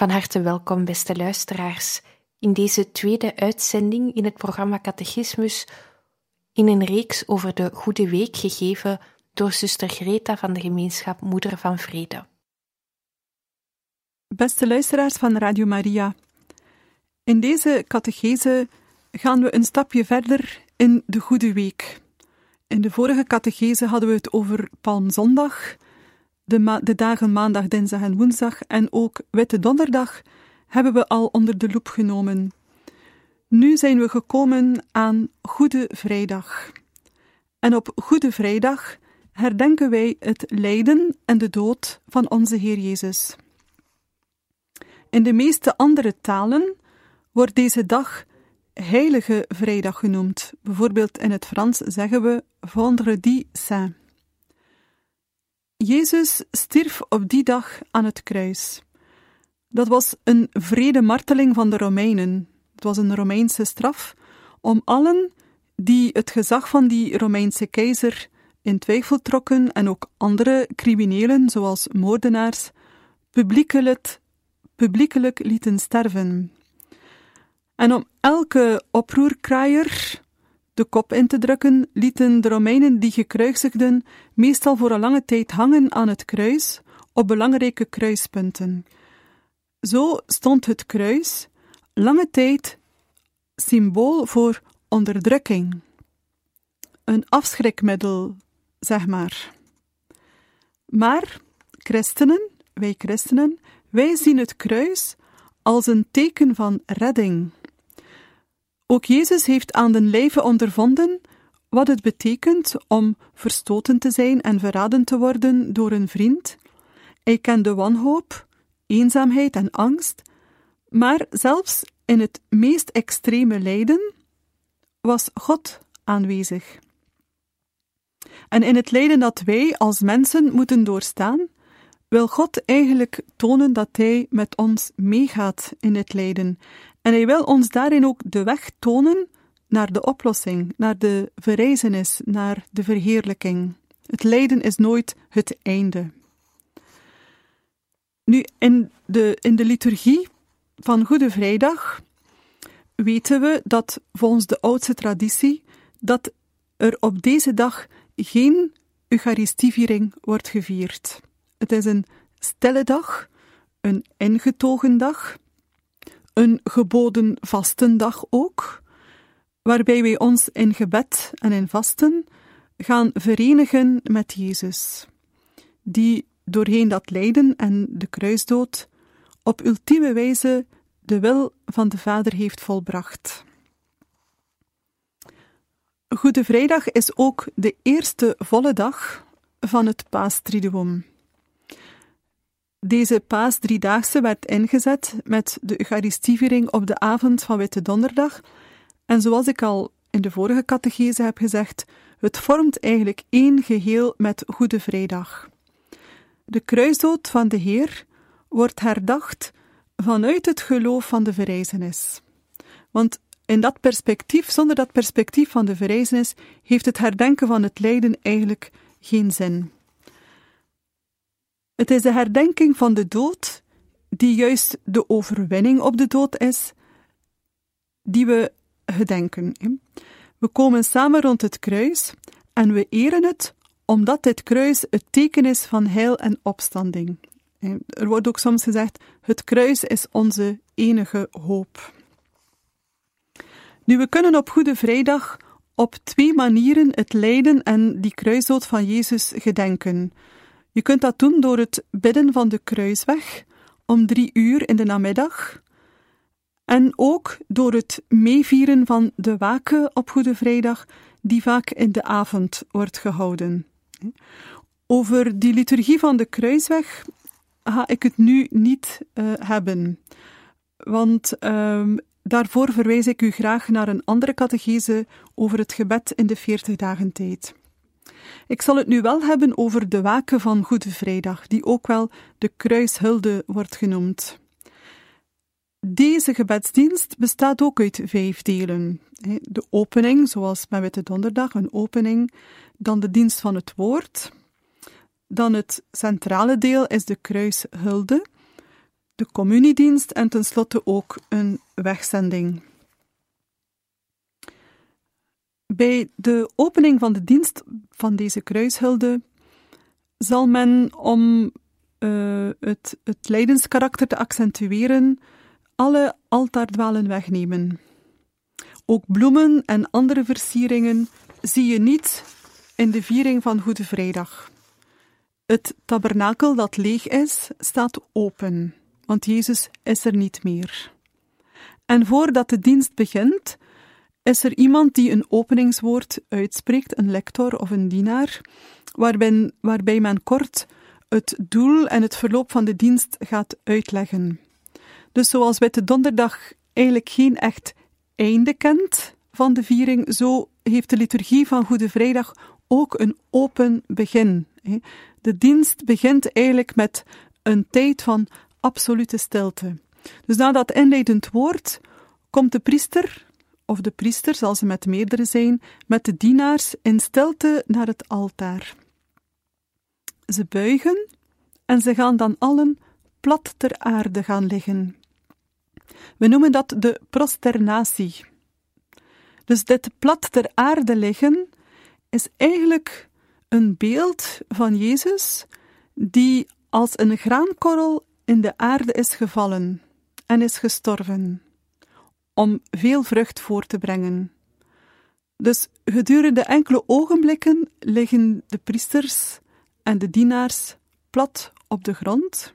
Van harte welkom, beste luisteraars, in deze tweede uitzending in het programma Catechismus in een reeks over de Goede Week gegeven door zuster Greta van de gemeenschap Moeder van Vrede. Beste luisteraars van Radio Maria, in deze catechese gaan we een stapje verder in de Goede Week. In de vorige catechese hadden we het over Palmzondag, de, dagen maandag, dinsdag en woensdag en ook Witte Donderdag hebben we al onder de loep genomen. Nu zijn we gekomen aan Goede Vrijdag. En op Goede Vrijdag herdenken wij het lijden en de dood van onze Heer Jezus. In de meeste andere talen wordt deze dag Heilige Vrijdag genoemd. Bijvoorbeeld in het Frans zeggen we Vendredi Saint. Jezus stierf op die dag aan het kruis. Dat was een vrede marteling van de Romeinen. Het was een Romeinse straf om allen die het gezag van die Romeinse keizer in twijfel trokken en ook andere criminelen, zoals moordenaars, publiekelijk, publiekelijk lieten sterven. En om elke oproerkraaier de kop in te drukken, lieten de Romeinen die gekruisigden meestal voor een lange tijd hangen aan het kruis op belangrijke kruispunten. Zo stond het kruis lange tijd symbool voor onderdrukking. Een afschrikmiddel, zeg maar. Maar christenen, wij christenen, wij zien het kruis als een teken van redding. Ook Jezus heeft aan den lijve ondervonden wat het betekent om verstoten te zijn en verraden te worden door een vriend. Hij kende wanhoop, eenzaamheid en angst, maar zelfs in het meest extreme lijden was God aanwezig. En in het lijden dat wij als mensen moeten doorstaan, wil God eigenlijk tonen dat Hij met ons meegaat in het lijden en hij wil ons daarin ook de weg tonen naar de oplossing, naar de verrijzenis, naar de verheerlijking. Het lijden is nooit het einde. Nu, in de, in de liturgie van Goede Vrijdag weten we dat volgens de oudste traditie dat er op deze dag geen Eucharistieviering wordt gevierd. Het is een stille dag, een ingetogen dag, een geboden vastendag ook, waarbij wij ons in gebed en in vasten gaan verenigen met Jezus, die doorheen dat lijden en de kruisdood op ultieme wijze de wil van de Vader heeft volbracht. Goede Vrijdag is ook de eerste volle dag van het Paastriduum. Deze paasdriedaagse werd ingezet met de Eucharistieviering op de avond van Witte Donderdag. En zoals ik al in de vorige catechese heb gezegd, het vormt eigenlijk één geheel met Goede Vrijdag. De kruisdood van de Heer wordt herdacht vanuit het geloof van de verrijzenis. Want in dat perspectief, zonder dat perspectief van de verrijzenis, heeft het herdenken van het lijden eigenlijk geen zin. Het is de herdenking van de dood, die juist de overwinning op de dood is, die we gedenken. We komen samen rond het kruis en we eren het omdat dit kruis het teken is van heil en opstanding. Er wordt ook soms gezegd: het kruis is onze enige hoop. Nu, we kunnen op Goede Vrijdag op twee manieren het lijden en die kruisdood van Jezus gedenken. Je kunt dat doen door het bidden van de kruisweg om drie uur in de namiddag. En ook door het meevieren van de waken op Goede Vrijdag, die vaak in de avond wordt gehouden. Over die liturgie van de kruisweg ga ik het nu niet uh, hebben. Want uh, daarvoor verwijs ik u graag naar een andere catechese over het gebed in de 40 dagen tijd. Ik zal het nu wel hebben over de waken van Goede Vrijdag, die ook wel de kruishulde wordt genoemd. Deze gebedsdienst bestaat ook uit vijf delen. De opening, zoals bij Witte Donderdag, een opening, dan de dienst van het woord, dan het centrale deel is de kruishulde, de communiedienst en tenslotte ook een wegzending. Bij de opening van de dienst van deze kruishulde zal men, om uh, het, het lijdenskarakter te accentueren, alle altaardwalen wegnemen. Ook bloemen en andere versieringen zie je niet in de viering van Goede Vrijdag. Het tabernakel dat leeg is, staat open, want Jezus is er niet meer. En voordat de dienst begint, is er iemand die een openingswoord uitspreekt, een lector of een dienaar, waarbij, waarbij men kort het doel en het verloop van de dienst gaat uitleggen. Dus zoals Witte Donderdag eigenlijk geen echt einde kent van de viering, zo heeft de liturgie van Goede Vrijdag ook een open begin. De dienst begint eigenlijk met een tijd van absolute stilte. Dus na dat inleidend woord komt de priester, of de priester zal ze met meerdere zijn, met de dienaars in stilte naar het altaar. Ze buigen en ze gaan dan allen plat ter aarde gaan liggen. We noemen dat de prosternatie. Dus dit plat ter aarde liggen is eigenlijk een beeld van Jezus die als een graankorrel in de aarde is gevallen en is gestorven, om veel vrucht voor te brengen. Dus gedurende enkele ogenblikken liggen de priesters en de dienaars plat op de grond.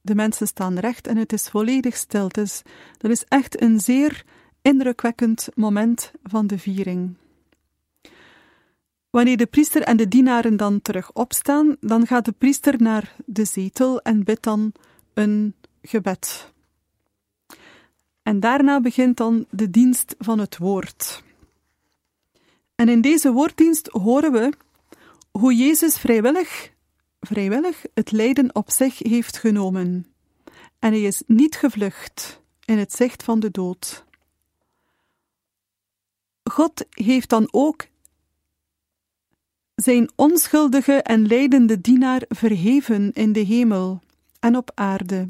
De mensen staan recht en het is volledig stil. Dus dat is echt een zeer indrukwekkend moment van de viering. Wanneer de priester en de dienaren dan terug opstaan, dan gaat de priester naar de zetel en bidt dan een gebed. En daarna begint dan de dienst van het woord. En in deze woorddienst horen we hoe Jezus vrijwillig, vrijwillig het lijden op zich heeft genomen. En hij is niet gevlucht in het zicht van de dood. God heeft dan ook zijn onschuldige en lijdende dienaar verheven in de hemel en op aarde.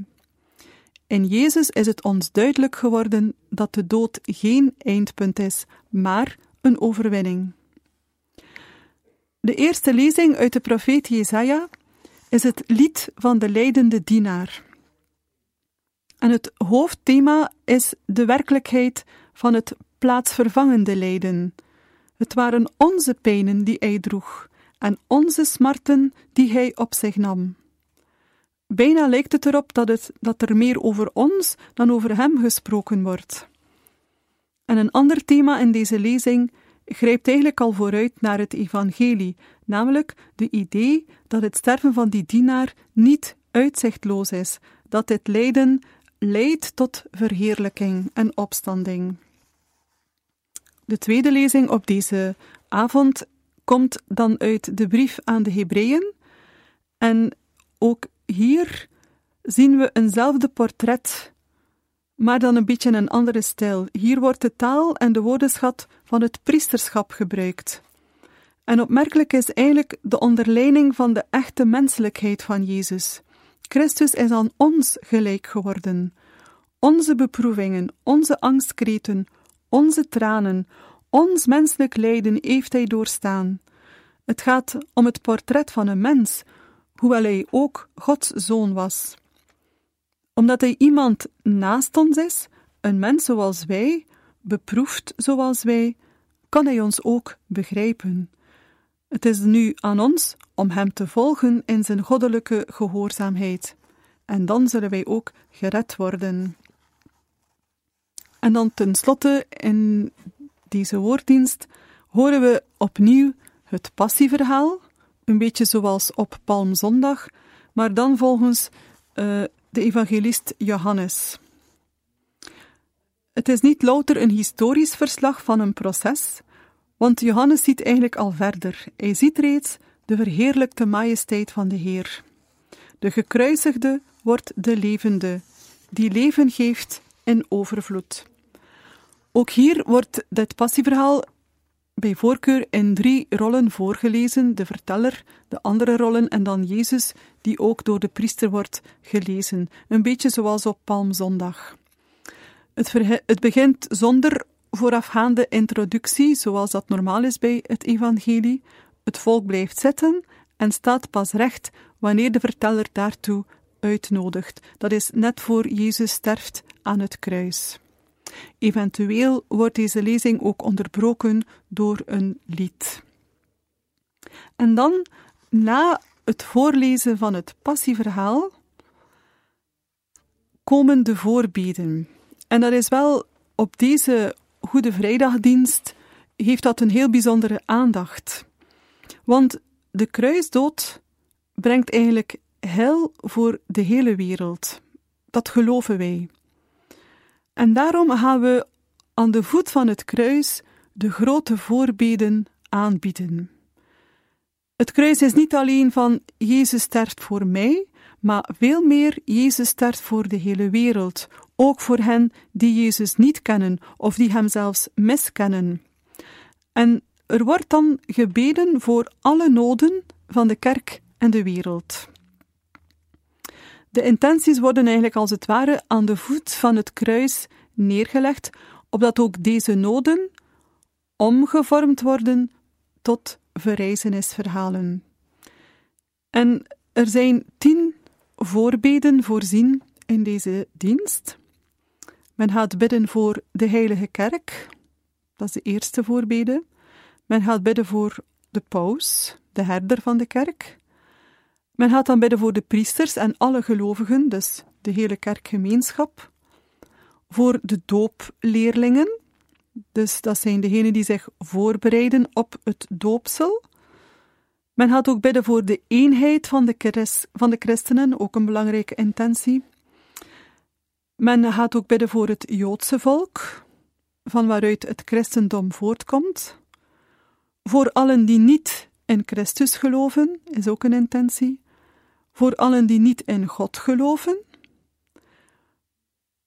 In Jezus is het ons duidelijk geworden dat de dood geen eindpunt is, maar een overwinning. De eerste lezing uit de profeet Jesaja is het lied van de lijdende dienaar. En het hoofdthema is de werkelijkheid van het plaatsvervangende lijden. Het waren onze pijnen die hij droeg en onze smarten die hij op zich nam. Bijna lijkt het erop dat, het, dat er meer over ons dan over hem gesproken wordt. En een ander thema in deze lezing grijpt eigenlijk al vooruit naar het evangelie, namelijk de idee dat het sterven van die dienaar niet uitzichtloos is, dat dit lijden leidt tot verheerlijking en opstanding. De tweede lezing op deze avond komt dan uit de brief aan de Hebreeën. En ook hier zien we eenzelfde portret, maar dan een beetje een andere stijl. Hier wordt de taal en de woordenschat van het priesterschap gebruikt. En opmerkelijk is eigenlijk de onderlijning van de echte menselijkheid van Jezus. Christus is aan ons gelijk geworden. Onze beproevingen, onze angstkreten, onze tranen, ons menselijk lijden heeft hij doorstaan. Het gaat om het portret van een mens, hoewel hij ook Gods zoon was. Omdat hij iemand naast ons is, een mens zoals wij, beproefd zoals wij, kan hij ons ook begrijpen. Het is nu aan ons om hem te volgen in zijn goddelijke gehoorzaamheid. En dan zullen wij ook gered worden. En dan tenslotte in deze woorddienst horen we opnieuw het passieverhaal, een beetje zoals op Palmzondag, maar dan volgens uh, de evangelist Johannes. Het is niet louter een historisch verslag van een proces, want Johannes ziet eigenlijk al verder. Hij ziet reeds de verheerlijkte majesteit van de Heer. De gekruisigde wordt de levende, die leven geeft in overvloed. Ook hier wordt dit passieverhaal bij voorkeur in drie rollen voorgelezen: de verteller, de andere rollen en dan Jezus, die ook door de priester wordt gelezen. Een beetje zoals op Palmzondag. Het, het begint zonder voorafgaande introductie, zoals dat normaal is bij het evangelie. Het volk blijft zitten en staat pas recht wanneer de verteller daartoe uitnodigt. Dat is net voor Jezus sterft aan het kruis. Eventueel wordt deze lezing ook onderbroken door een lied. En dan, na het voorlezen van het passieverhaal, komen de voorbeden. En dat is wel op deze Goede Vrijdagdienst heeft dat een heel bijzondere aandacht. Want de kruisdood brengt eigenlijk hel voor de hele wereld. Dat geloven wij. En daarom gaan we aan de voet van het kruis de grote voorbeden aanbieden. Het kruis is niet alleen van Jezus sterft voor mij, maar veel meer Jezus sterft voor de hele wereld, ook voor hen die Jezus niet kennen of die Hem zelfs miskennen. En er wordt dan gebeden voor alle noden van de kerk en de wereld. De intenties worden eigenlijk als het ware aan de voet van het kruis neergelegd, opdat ook deze noden omgevormd worden tot verrijzenisverhalen. En er zijn tien voorbeden voorzien in deze dienst. Men gaat bidden voor de Heilige Kerk, dat is de eerste voorbede. Men gaat bidden voor de paus, de herder van de kerk. Men gaat dan bidden voor de priesters en alle gelovigen, dus de hele kerkgemeenschap. Voor de doopleerlingen, dus dat zijn degenen die zich voorbereiden op het doopsel. Men gaat ook bidden voor de eenheid van de, christ, van de christenen, ook een belangrijke intentie. Men gaat ook bidden voor het Joodse volk, van waaruit het christendom voortkomt. Voor allen die niet in Christus geloven, is ook een intentie. Voor allen die niet in God geloven.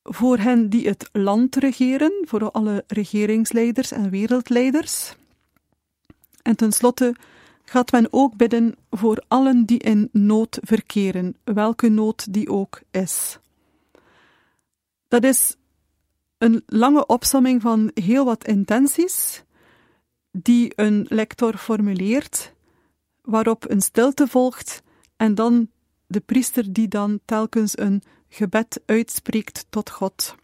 Voor hen die het land regeren, voor alle regeringsleiders en wereldleiders. En tenslotte gaat men ook bidden voor allen die in nood verkeren, welke nood die ook is. Dat is een lange opsomming van heel wat intenties die een lector formuleert, waarop een stilte volgt en dan de priester die dan telkens een gebed uitspreekt tot God.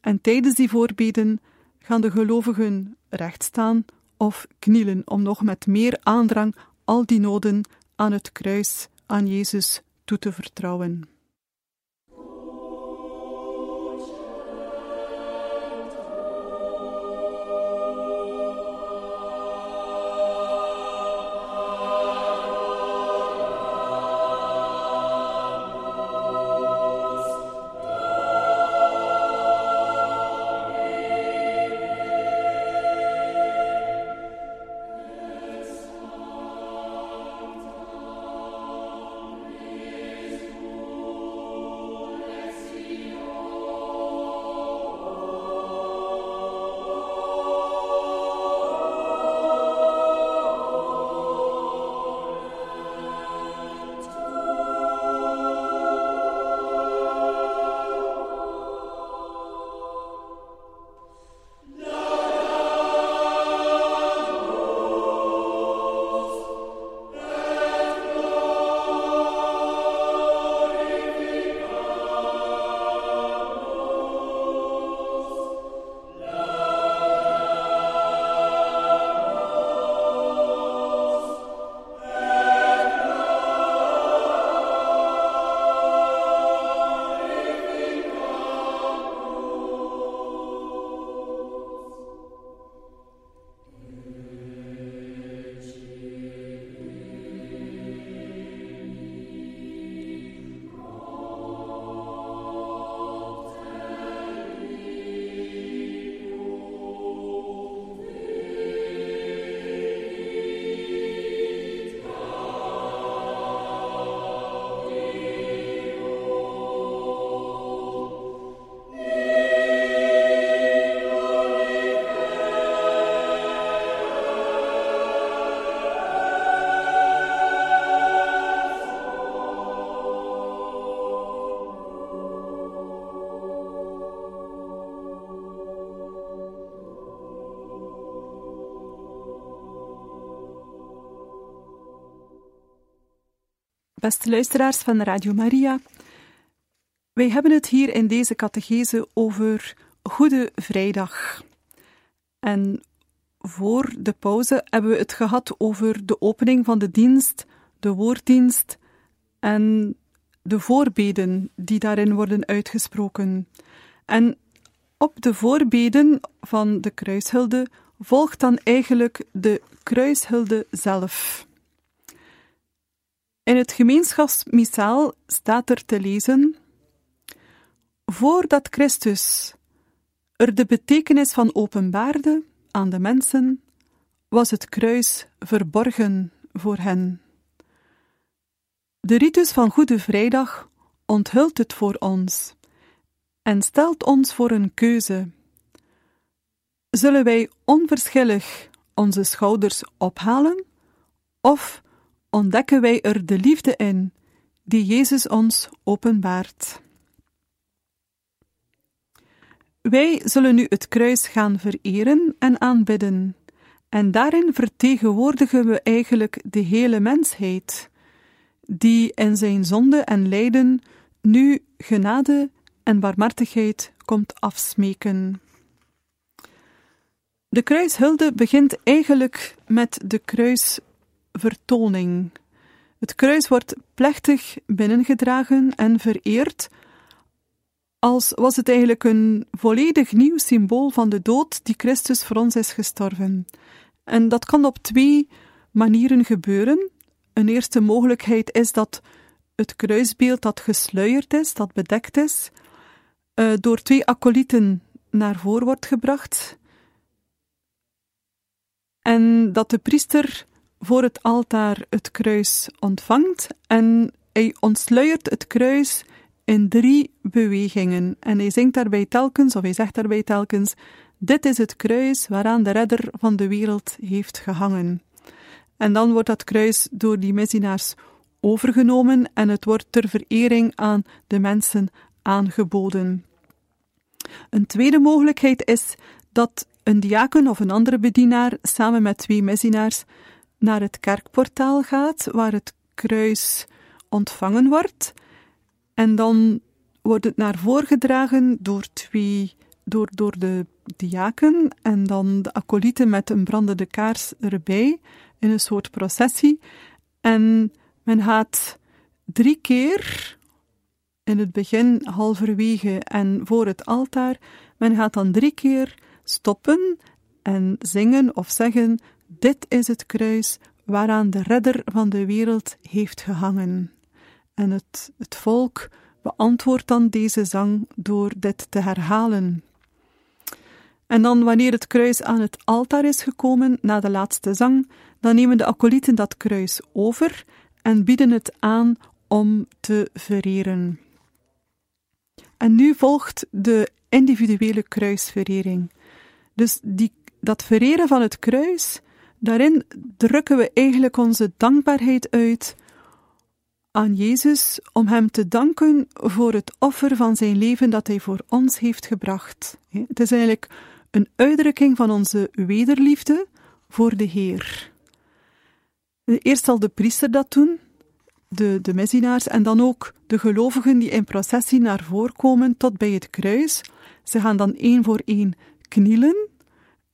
En tijdens die voorbeden gaan de gelovigen rechtstaan of knielen om nog met meer aandrang al die noden aan het kruis aan Jezus toe te vertrouwen. Beste luisteraars van Radio Maria, wij hebben het hier in deze catechese over Goede Vrijdag. En voor de pauze hebben we het gehad over de opening van de dienst, de woorddienst en de voorbeden die daarin worden uitgesproken. En op de voorbeden van de kruishulde volgt dan eigenlijk de kruishulde zelf. In het gemeenschapsmissaal staat er te lezen: Voordat Christus er de betekenis van openbaarde aan de mensen, was het kruis verborgen voor hen. De ritus van Goede Vrijdag onthult het voor ons en stelt ons voor een keuze. Zullen wij onverschillig onze schouders ophalen of ontdekken wij er de liefde in die Jezus ons openbaart. Wij zullen nu het kruis gaan vereren en aanbidden, en daarin vertegenwoordigen we eigenlijk de hele mensheid, die in zijn zonde en lijden nu genade en barmhartigheid komt afsmeken. De kruishulde begint eigenlijk met de kruis vertoning. Het kruis wordt plechtig binnengedragen en vereerd, als was het eigenlijk een volledig nieuw symbool van de dood die Christus voor ons is gestorven. En dat kan op twee manieren gebeuren. Een eerste mogelijkheid is dat het kruisbeeld dat gesluierd is, dat bedekt is, uh, door twee acolyten naar voren wordt gebracht. En dat de priester voor het altaar het kruis ontvangt en hij ontsluiert het kruis in drie bewegingen. En hij zingt daarbij telkens, of hij zegt daarbij telkens: Dit is het kruis waaraan de redder van de wereld heeft gehangen. En dan wordt dat kruis door die missionaars overgenomen en het wordt ter verering aan de mensen aangeboden. Een tweede mogelijkheid is dat een diaken of een andere bedienaar samen met twee missionaars naar het kerkportaal gaat, waar het kruis ontvangen wordt. En dan wordt het naar voren gedragen door twee, door, door de diaken en dan de acolyten met een brandende kaars erbij in een soort processie. En men gaat drie keer in het begin, halverwege en voor het altaar, men gaat dan drie keer stoppen en zingen of zeggen dit is het kruis waaraan de redder van de wereld heeft gehangen. En het, het volk beantwoordt dan deze zang door dit te herhalen. En dan, wanneer het kruis aan het altaar is gekomen, na de laatste zang, dan nemen de acolyten dat kruis over en bieden het aan om te vereren. En nu volgt de individuele kruisverering. Dus die, dat vereren van het kruis Daarin drukken we eigenlijk onze dankbaarheid uit aan Jezus om Hem te danken voor het offer van Zijn leven dat Hij voor ons heeft gebracht. Het is eigenlijk een uitdrukking van onze wederliefde voor de Heer. Eerst zal de priester dat doen, de, de messinaars, en dan ook de gelovigen die in processie naar voren komen tot bij het kruis. Ze gaan dan één voor één knielen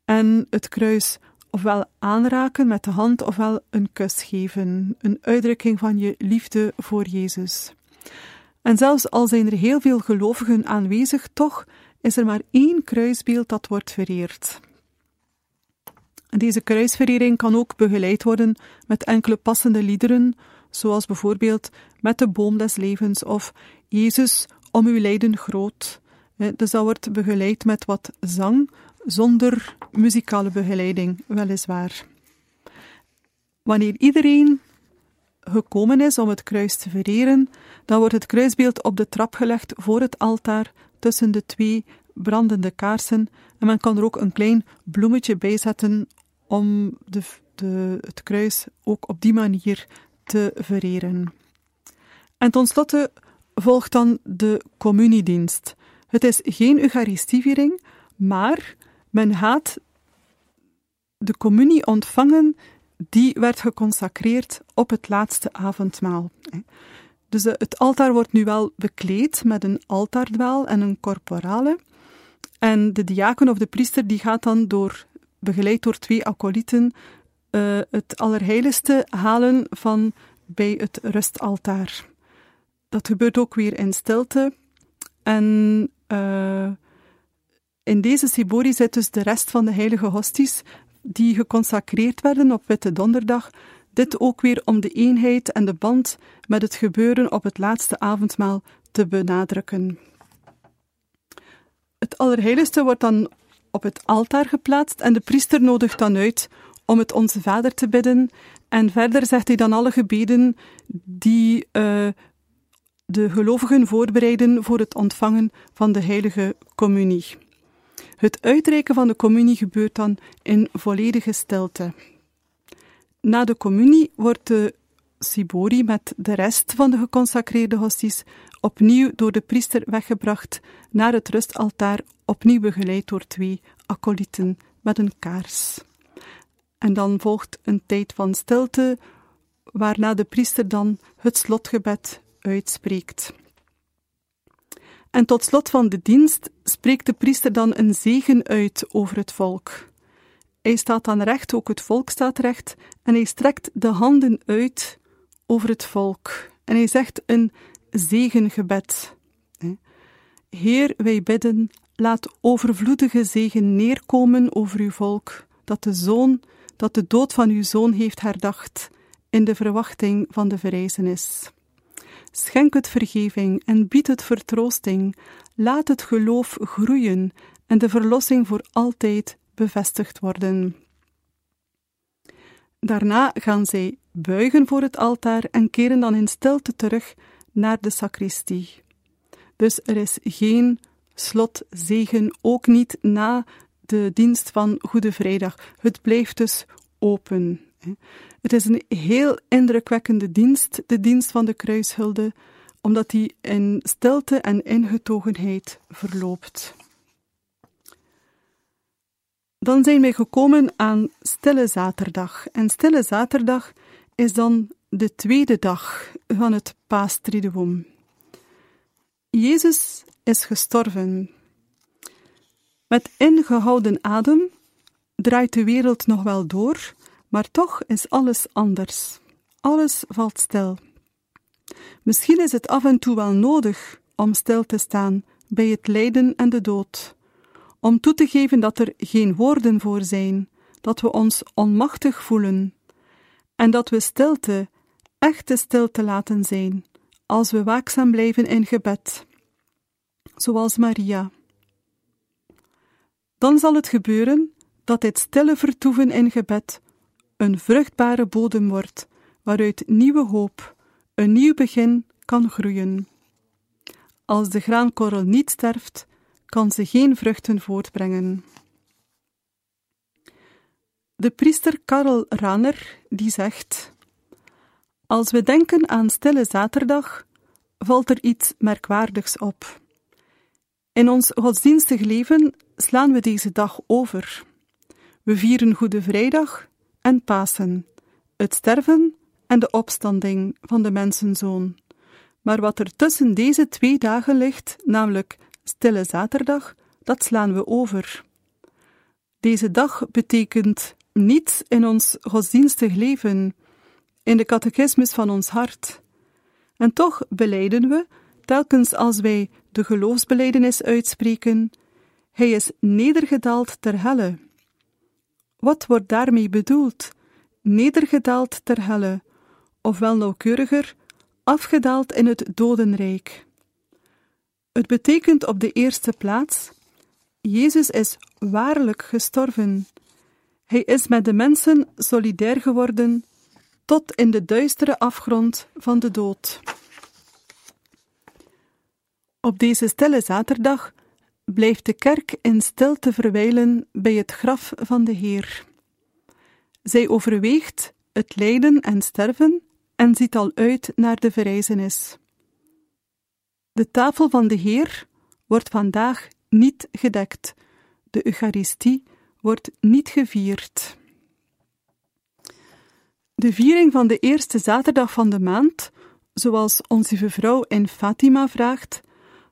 en het kruis ofwel aanraken met de hand ofwel een kus geven, een uitdrukking van je liefde voor Jezus. En zelfs al zijn er heel veel gelovigen aanwezig, toch is er maar één kruisbeeld dat wordt vereerd. deze kruisverering kan ook begeleid worden met enkele passende liederen, zoals bijvoorbeeld Met de boom des levens of Jezus om uw lijden groot. Dus dat wordt begeleid met wat zang, zonder muzikale begeleiding, weliswaar. Wanneer iedereen gekomen is om het kruis te vereren, dan wordt het kruisbeeld op de trap gelegd voor het altaar tussen de twee brandende kaarsen en men kan er ook een klein bloemetje bij zetten om de, de, het kruis ook op die manier te vereren. En tenslotte volgt dan de communiedienst. Het is geen Eucharistieviering, maar men gaat de communie ontvangen die werd geconsacreerd op het laatste avondmaal. Dus het altaar wordt nu wel bekleed met een altaardwaal en een corporale. En de diaken of de priester die gaat dan door, begeleid door twee acolyten, uh, het allerheiligste halen van bij het rustaltaar. Dat gebeurt ook weer in stilte. En uh, in deze Sibori zit dus de rest van de heilige hosties die geconsacreerd werden op Witte Donderdag. Dit ook weer om de eenheid en de band met het gebeuren op het laatste avondmaal te benadrukken. Het Allerheiligste wordt dan op het altaar geplaatst en de priester nodigt dan uit om het Onze Vader te bidden. En verder zegt hij dan alle gebeden die uh, de gelovigen voorbereiden voor het ontvangen van de heilige communie. Het uitreiken van de communie gebeurt dan in volledige stilte. Na de communie wordt de Sibori met de rest van de geconsacreerde hosties opnieuw door de priester weggebracht naar het rustaltaar, opnieuw begeleid door twee acolyten met een kaars. En dan volgt een tijd van stilte, waarna de priester dan het slotgebed uitspreekt. En tot slot van de dienst spreekt de priester dan een zegen uit over het volk. Hij staat dan recht, ook het volk staat recht, en hij strekt de handen uit over het volk. En hij zegt een zegengebed. Heer, wij bidden, laat overvloedige zegen neerkomen over uw volk, dat de zoon, dat de dood van uw zoon heeft herdacht, in de verwachting van de verrijzenis. Schenk het vergeving en bied het vertroosting. Laat het geloof groeien en de verlossing voor altijd bevestigd worden. Daarna gaan zij buigen voor het altaar en keren dan in stilte terug naar de sacristie. Dus er is geen slotzegen, ook niet na de dienst van Goede Vrijdag. Het blijft dus open. Het is een heel indrukwekkende dienst, de dienst van de kruishulde, omdat die in stilte en ingetogenheid verloopt. Dan zijn wij gekomen aan Stille Zaterdag. En Stille Zaterdag is dan de tweede dag van het Paastriduum. Jezus is gestorven. Met ingehouden adem draait de wereld nog wel door, maar toch is alles anders. Alles valt stil. Misschien is het af en toe wel nodig om stil te staan bij het lijden en de dood, om toe te geven dat er geen woorden voor zijn, dat we ons onmachtig voelen en dat we stilte, echte stilte laten zijn, als we waakzaam blijven in gebed, zoals Maria. Dan zal het gebeuren dat dit stille vertoeven in gebed een vruchtbare bodem wordt, waaruit nieuwe hoop, een nieuw begin kan groeien. Als de graankorrel niet sterft, kan ze geen vruchten voortbrengen. De priester Karel Ranner die zegt: Als we denken aan Stille Zaterdag, valt er iets merkwaardigs op. In ons godsdienstig leven slaan we deze dag over. We vieren Goede Vrijdag en Pasen, het sterven en de opstanding van de mensenzoon. Maar wat er tussen deze twee dagen ligt, namelijk Stille Zaterdag, dat slaan we over. Deze dag betekent niets in ons godsdienstig leven, in de catechismus van ons hart. En toch beleiden we, telkens als wij de geloofsbeleidenis uitspreken, hij is nedergedaald ter helle. Wat wordt daarmee bedoeld? Nedergedaald ter helle, ofwel nauwkeuriger, afgedaald in het dodenrijk. Het betekent op de eerste plaats: Jezus is waarlijk gestorven. Hij is met de mensen solidair geworden tot in de duistere afgrond van de dood. Op deze stille zaterdag blijft de kerk in stilte verwijlen bij het graf van de Heer. Zij overweegt het lijden en sterven en ziet al uit naar de verrijzenis. De tafel van de Heer wordt vandaag niet gedekt, de Eucharistie wordt niet gevierd. De viering van de eerste zaterdag van de maand, zoals onze vrouw in Fatima vraagt,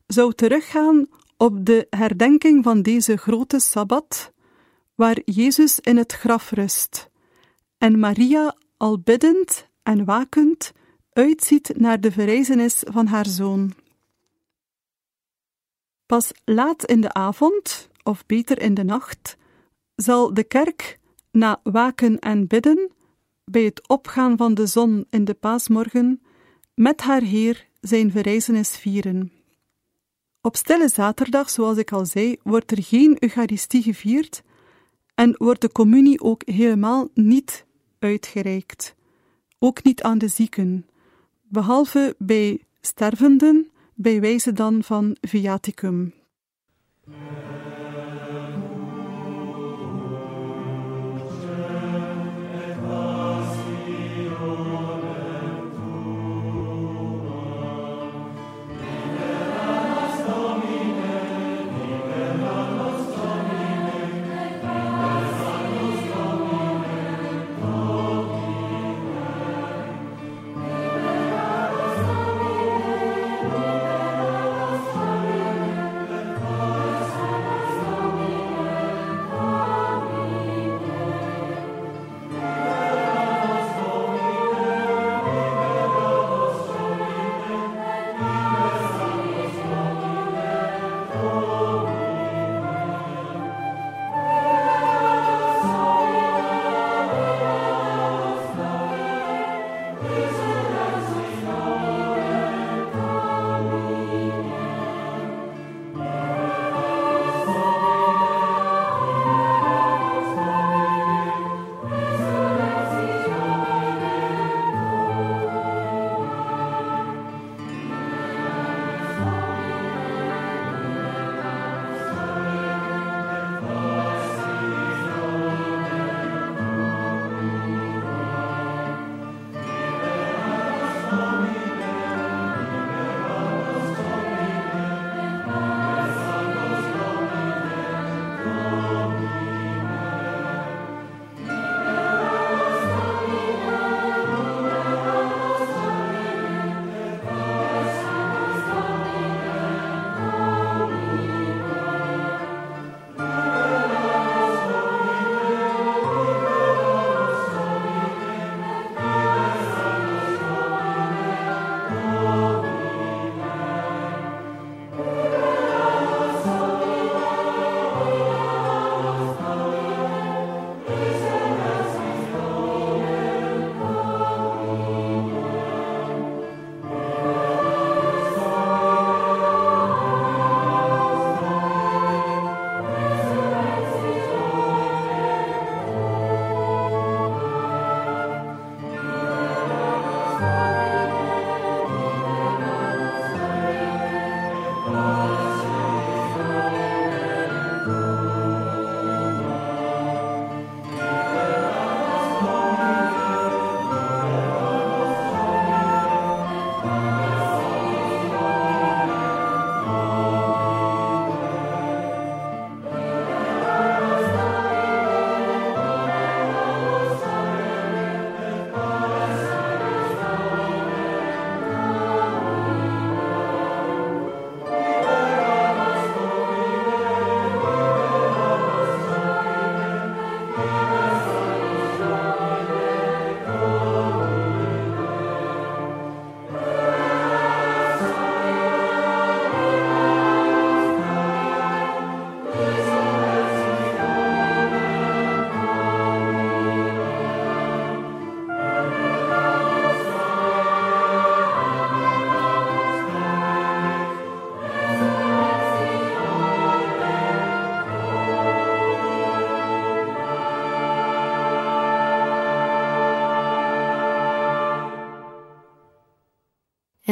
zou teruggaan op de herdenking van deze grote sabbat, waar Jezus in het graf rust en Maria al biddend en wakend uitziet naar de verrijzenis van haar zoon. Pas laat in de avond, of beter in de nacht, zal de kerk na waken en bidden, bij het opgaan van de zon in de paasmorgen, met haar Heer zijn verrijzenis vieren. Op stille zaterdag, zoals ik al zei, wordt er geen Eucharistie gevierd en wordt de communie ook helemaal niet uitgereikt, ook niet aan de zieken, behalve bij stervenden, bij wijze dan van viaticum.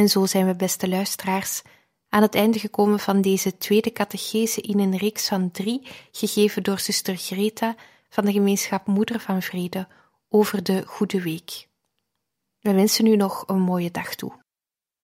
En zo zijn we, beste luisteraars, aan het einde gekomen van deze tweede catechese in een reeks van drie, gegeven door zuster Greta van de gemeenschap Moeder van Vrede over de Goede Week. We wensen u nog een mooie dag toe.